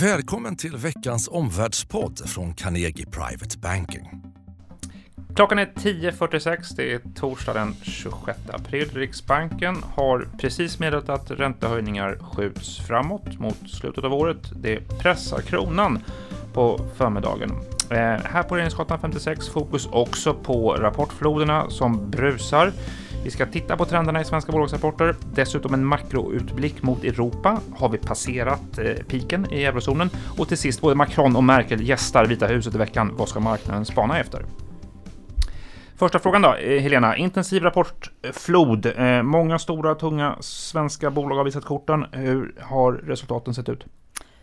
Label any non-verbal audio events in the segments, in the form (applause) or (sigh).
Välkommen till veckans omvärldspodd från Carnegie Private Banking. Klockan är 10.46, det är torsdag den 26 april. Riksbanken har precis meddelat att räntehöjningar skjuts framåt mot slutet av året. Det pressar kronan på förmiddagen. Eh, här på Regeringsgatan 56 fokus också på rapportfloderna som brusar. Vi ska titta på trenderna i svenska bolagsrapporter, dessutom en makroutblick mot Europa. Har vi passerat eh, piken i eurozonen? Och till sist, både Macron och Merkel gästar Vita huset i veckan. Vad ska marknaden spana efter? Första frågan då, eh, Helena. Intensiv rapportflod. Eh, eh, många stora, tunga svenska bolag har visat korten. Hur har resultaten sett ut?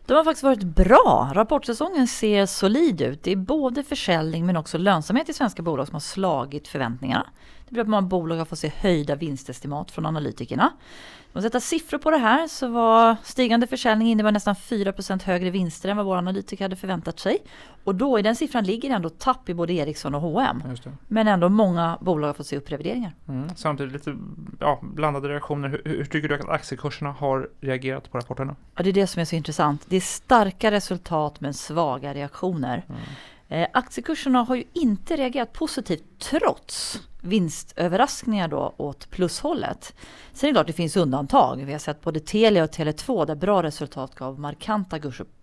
De har faktiskt varit bra. Rapportsäsongen ser solid ut. Det är både försäljning men också lönsamhet i svenska bolag som har slagit förväntningarna. Det blir att många bolag har fått se höjda vinstestimat från analytikerna. Om man sätter siffror på det här så var stigande försäljning innebär nästan 4% högre vinster än vad våra analytiker hade förväntat sig. Och då i den siffran ligger ändå tapp i både Ericsson och H&M. Men ändå många bolag har fått se upprevideringar. Mm, samtidigt lite ja, blandade reaktioner. Hur, hur, tycker du att aktiekurserna har reagerat på rapporterna? Ja, det är det som är så intressant. Det är starka resultat men svaga reaktioner. Mm. Eh, aktiekurserna har ju inte reagerat positivt trots vinstöverraskningar då åt plushållet. Sen är det klart det finns undantag. Vi har sett både Telia och Tele2 där bra resultat gav markanta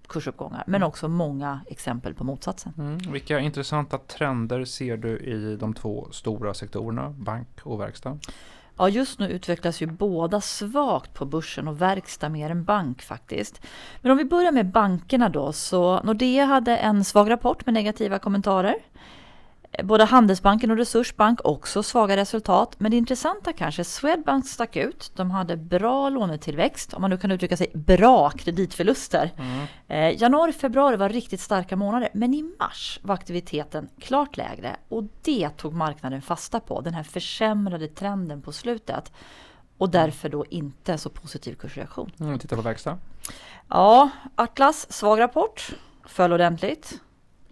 kursuppgångar men också många exempel på motsatsen. Mm. Vilka intressanta trender ser du i de två stora sektorerna, bank och verkstad? Ja, just nu utvecklas ju båda svagt på börsen och verkstad mer än bank faktiskt. Men om vi börjar med bankerna då, så Nordea hade en svag rapport med negativa kommentarer. Både Handelsbanken och Resursbank också svaga resultat. Men det intressanta kanske, Swedbank stack ut. De hade bra lånetillväxt, om man nu kan uttrycka sig bra kreditförluster. Mm. Eh, januari, februari var riktigt starka månader. Men i mars var aktiviteten klart lägre. Och det tog marknaden fasta på, den här försämrade trenden på slutet. Och därför då inte så positiv kursreaktion. Mm, titta på verkstad. Ja, Atlas, svag rapport. Föll ordentligt.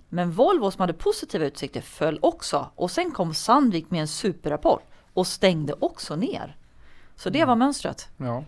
Men Volvo som hade positiva utsikter föll också och sen kom Sandvik med en superrapport och stängde också ner. Så det var mm. mönstret. Ja.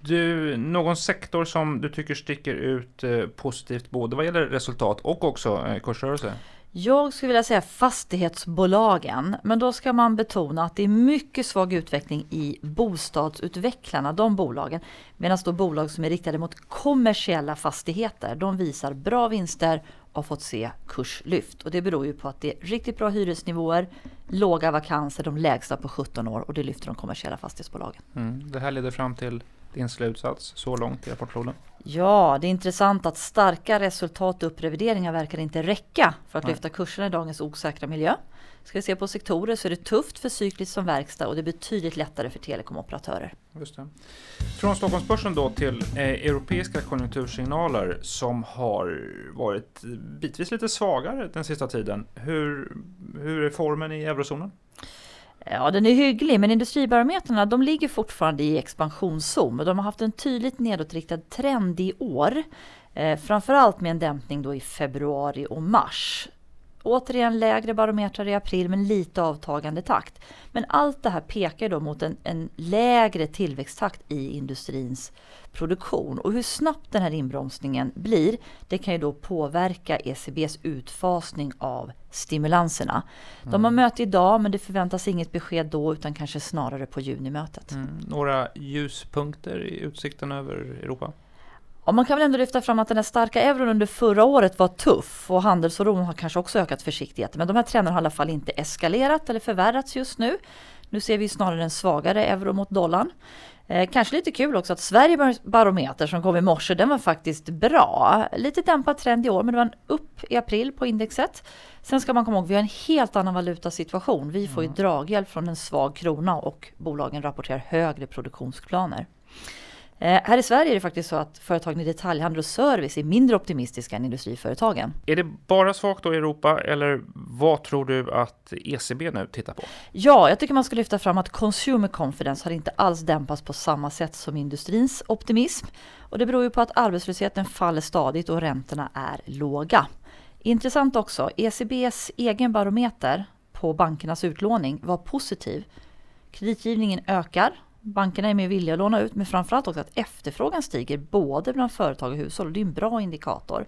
Du, någon sektor som du tycker sticker ut eh, positivt både vad gäller resultat och också eh, kursrörelse? Jag skulle vilja säga fastighetsbolagen, men då ska man betona att det är mycket svag utveckling i bostadsutvecklarna, de bolagen. Medan då bolag som är riktade mot kommersiella fastigheter, de visar bra vinster har fått se kurslyft. Och det beror ju på att det är riktigt bra hyresnivåer, låga vakanser, de lägsta på 17 år och det lyfter de kommersiella fastighetsbolagen. Mm. Det här leder fram till din slutsats så långt i rapportfloden? Ja, det är intressant att starka resultat och upprevideringar verkar inte räcka för att Nej. lyfta kurserna i dagens osäkra miljö. Ska vi se på sektorer så är det tufft för cykliskt som verkstad och det är betydligt lättare för telekomoperatörer. Just det. Från Stockholmsbörsen då till eh, europeiska konjunktursignaler som har varit bitvis lite svagare den sista tiden. Hur, hur är formen i eurozonen? Ja, den är hygglig, men industribarometrarna de ligger fortfarande i expansionszon. De har haft en tydligt nedåtriktad trend i år. Eh, framförallt med en dämpning då i februari och mars. Återigen lägre barometrar i april men lite avtagande takt. Men allt det här pekar då mot en, en, lägre tillväxttakt i industrins produktion. Och hur snabbt den här inbromsningen blir det kan ju då påverka ECBs utfasning av stimulanserna. Mm. De har mm. möte idag men det förväntas inget besked då utan kanske snarare på junimötet. Mm. Några ljuspunkter i utsikten över Europa? Ja, man kan väl ändå lyfta fram att den här starka euron under förra året var tuff och handelsoron har kanske också ökat försiktigheten. Men de här trenderna har i alla fall inte eskalerat eller förvärrats just nu. Nu ser vi snarare en svagare euro mot dollarn. Eh, kanske lite kul också att Sverige barometer som kom i morse, den var faktiskt bra. Lite dämpad trend i år, men det var en upp i april på indexet. Sen ska man komma ihåg, vi har en helt annan valutasituation. Vi får ju draghjälp från en svag krona och bolagen rapporterar högre produktionsplaner. Eh, här i Sverige är det faktiskt så att företagen i detaljhandel och service är mindre optimistiska än industriföretagen. Är det bara svagt då i Europa eller vad tror du att ECB nu tittar på? Ja, jag tycker man ska lyfta fram att consumer confidence har inte alls dämpats på samma sätt som industrins optimism. Och det beror ju på att arbetslösheten faller stadigt och räntorna är låga. Intressant också, ECBs egen barometer på bankernas utlåning var positiv. Kreditgivningen ökar Bankerna är mer villiga att låna ut men framförallt också att efterfrågan stiger både bland företag och hushåll och det är en bra indikator.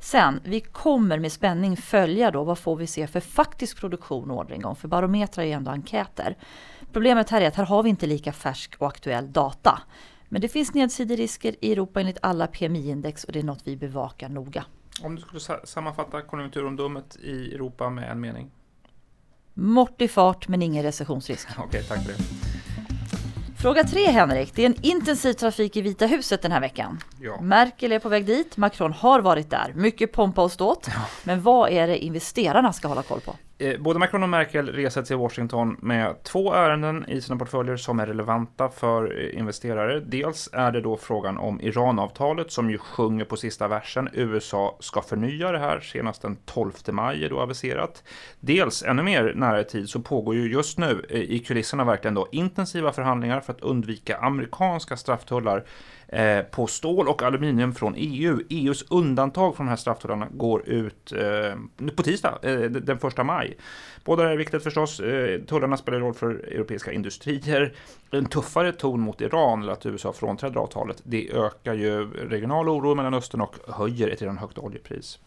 Sen, vi kommer med spänning följa då vad får vi se för faktisk produktion och orderingång för barometrar är ju ändå enkäter. Problemet här är att här har vi inte lika färsk och aktuell data. Men det finns nedsiderisker i Europa enligt alla PMI-index och det är något vi bevakar noga. Om du skulle sammanfatta konjunkturomdömet i Europa med en mening? I fart men ingen recessionsrisk. Okej, tack för det. Fråga tre Henrik, det är en intensiv trafik i Vita huset den här veckan. Ja. Merkel är på väg dit, Macron har varit där. Mycket pompa och ståt. Ja. Men vad är det investerarna ska hålla koll på? Eh, både Macron och Merkel reser till Washington med två ärenden i sina portföljer som är relevanta för eh, investerare. Dels är det då frågan om Iranavtalet som ju sjunger på sista versen. USA ska förnya det här senast den 12 maj är då aviserat. Dels ännu mer nära i tid så pågår ju just nu eh, i kulisserna verkligen då intensiva förhandlingar för att undvika amerikanska strafftullar Eh, på stål och aluminium från EU. EUs undantag från de här strafftullarna går ut eh, på tisdag, eh, den första maj. Båda är viktigt förstås. Eh, tullarna spelar roll för europeiska industrier. En tuffare ton mot Iran, eller att USA frånträder avtalet, det ökar ju regional oro i Mellanöstern och höjer ett redan högt oljepris.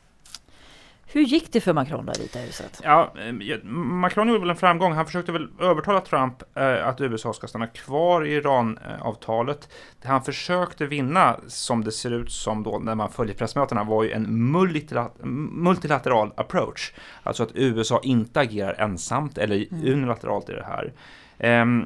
Hur gick det för Macron då i Vita huset? Ja, eh, Macron gjorde väl en framgång. Han försökte väl övertala Trump eh, att USA ska stanna kvar i Iran-avtalet. Det han försökte vinna, som det ser ut som då när man följer pressmötena, var ju en multilateral approach. Alltså att USA inte agerar ensamt eller mm. unilateralt i det här. Ehm,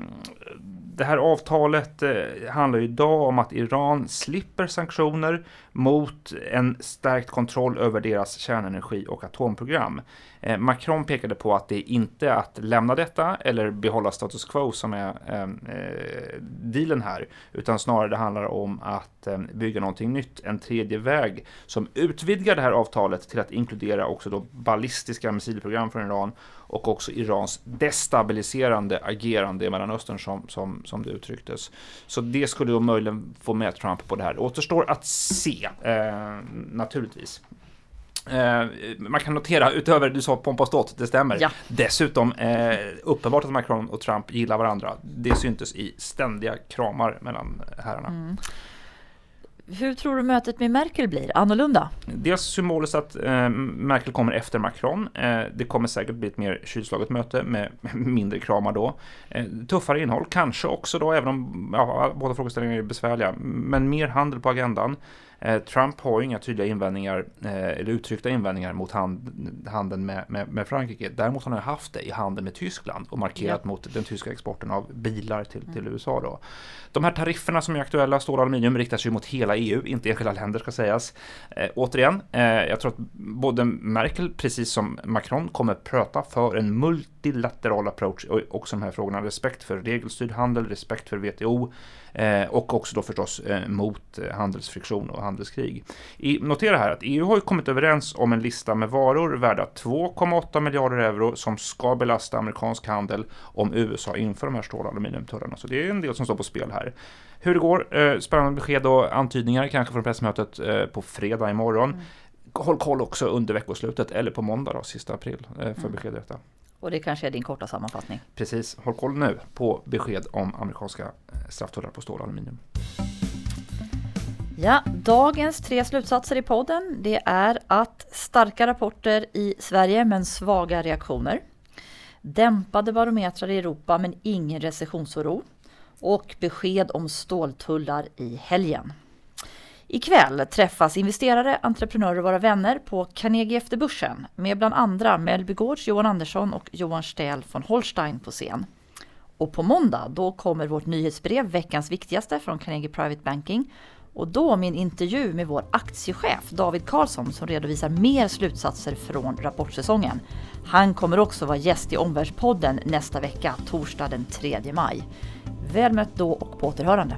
det här avtalet eh, handlar ju idag om att Iran slipper sanktioner mot en stärkt kontroll över deras kärnenergi och atomprogram. Eh, Macron pekade på att det inte är att lämna detta eller behålla status quo som är ehm, eh, dealen här, utan snarare det handlar om att ehm, bygga någonting nytt, en tredje väg som utvidgar det här avtalet till att inkludera också då ballistiska missilprogram från Iran och också Irans destabiliserande agerande i Mellanöstern som, som, som det uttrycktes. Så det skulle då möjligen få med Trump på det här. Det återstår att se, eh, naturligtvis. Eh, man kan notera, utöver du sa pompa ståt, det stämmer. Ja. Dessutom eh, uppenbart att Macron och Trump gillar varandra. Det syntes i ständiga kramar mellan herrarna. Mm. Hur tror du mötet med Merkel blir? Annorlunda? Dels symboliskt att eh, Merkel kommer efter Macron. Eh, det kommer säkert bli ett mer kylslaget möte med (laughs) mindre kramar då. Eh, tuffare innehåll, kanske också då, även om ja, båda frågeställningarna är besvärliga. Men mer handel på agendan. Eh, Trump har ju inga tydliga invändningar, eh, eller uttryckta invändningar mot hand, handeln med, med, med, Frankrike. Däremot har han haft det i handeln med Tyskland och markerat ja. mot den tyska exporten av bilar till, till mm. USA. Då. De här tarifferna som är aktuella, stål och aluminium, riktar sig mot hela EU, inte enskilda länder ska sägas. Eh, återigen, eh, jag tror att både Merkel, precis som Macron, kommer prata för en multilateral approach och också de här frågorna. Respekt för regelstyrd handel, respekt för WTO, och också då förstås eh, mot eh, handelsfriktion och handelskrig. I, notera här att EU har ju kommit överens om en lista med varor värda 2,8 miljarder euro som ska belasta amerikansk handel om USA inför de här stål och aluminiumtullarna. Så det är en del som står på spel här. Hur det går, spännande besked och antydningar kanske från pressmötet på fredag imorgon. Mm. Håll koll också under veckoslutet eller på måndag då, sista april för mm. besked i detta. Och det kanske är din korta sammanfattning. Precis, håll koll nu på besked om amerikanska eh, strafftullar på stål och aluminium. Ja, dagens tre slutsatser i podden det är att starka rapporter i Sverige men svaga reaktioner. Dämpade barometrar i Europa men ingen recessionsoro. Och besked om ståltullar i helgen. Ikväll träffas investerare, entreprenörer och våra vänner på Carnegie efter börsen med bland andra Mellby Gårds Johan Andersson och Johan Stähl von Holstein på scen. Och på måndag då kommer vårt nyhetsbrev Veckans viktigaste från Carnegie Private Banking och då min intervju med vår aktiechef David Karlsson som redovisar mer slutsatser från rapportsäsongen. Han kommer också vara gäst i Omvärldspodden nästa vecka, torsdag den 3 maj. Väl mött då och på återhörande.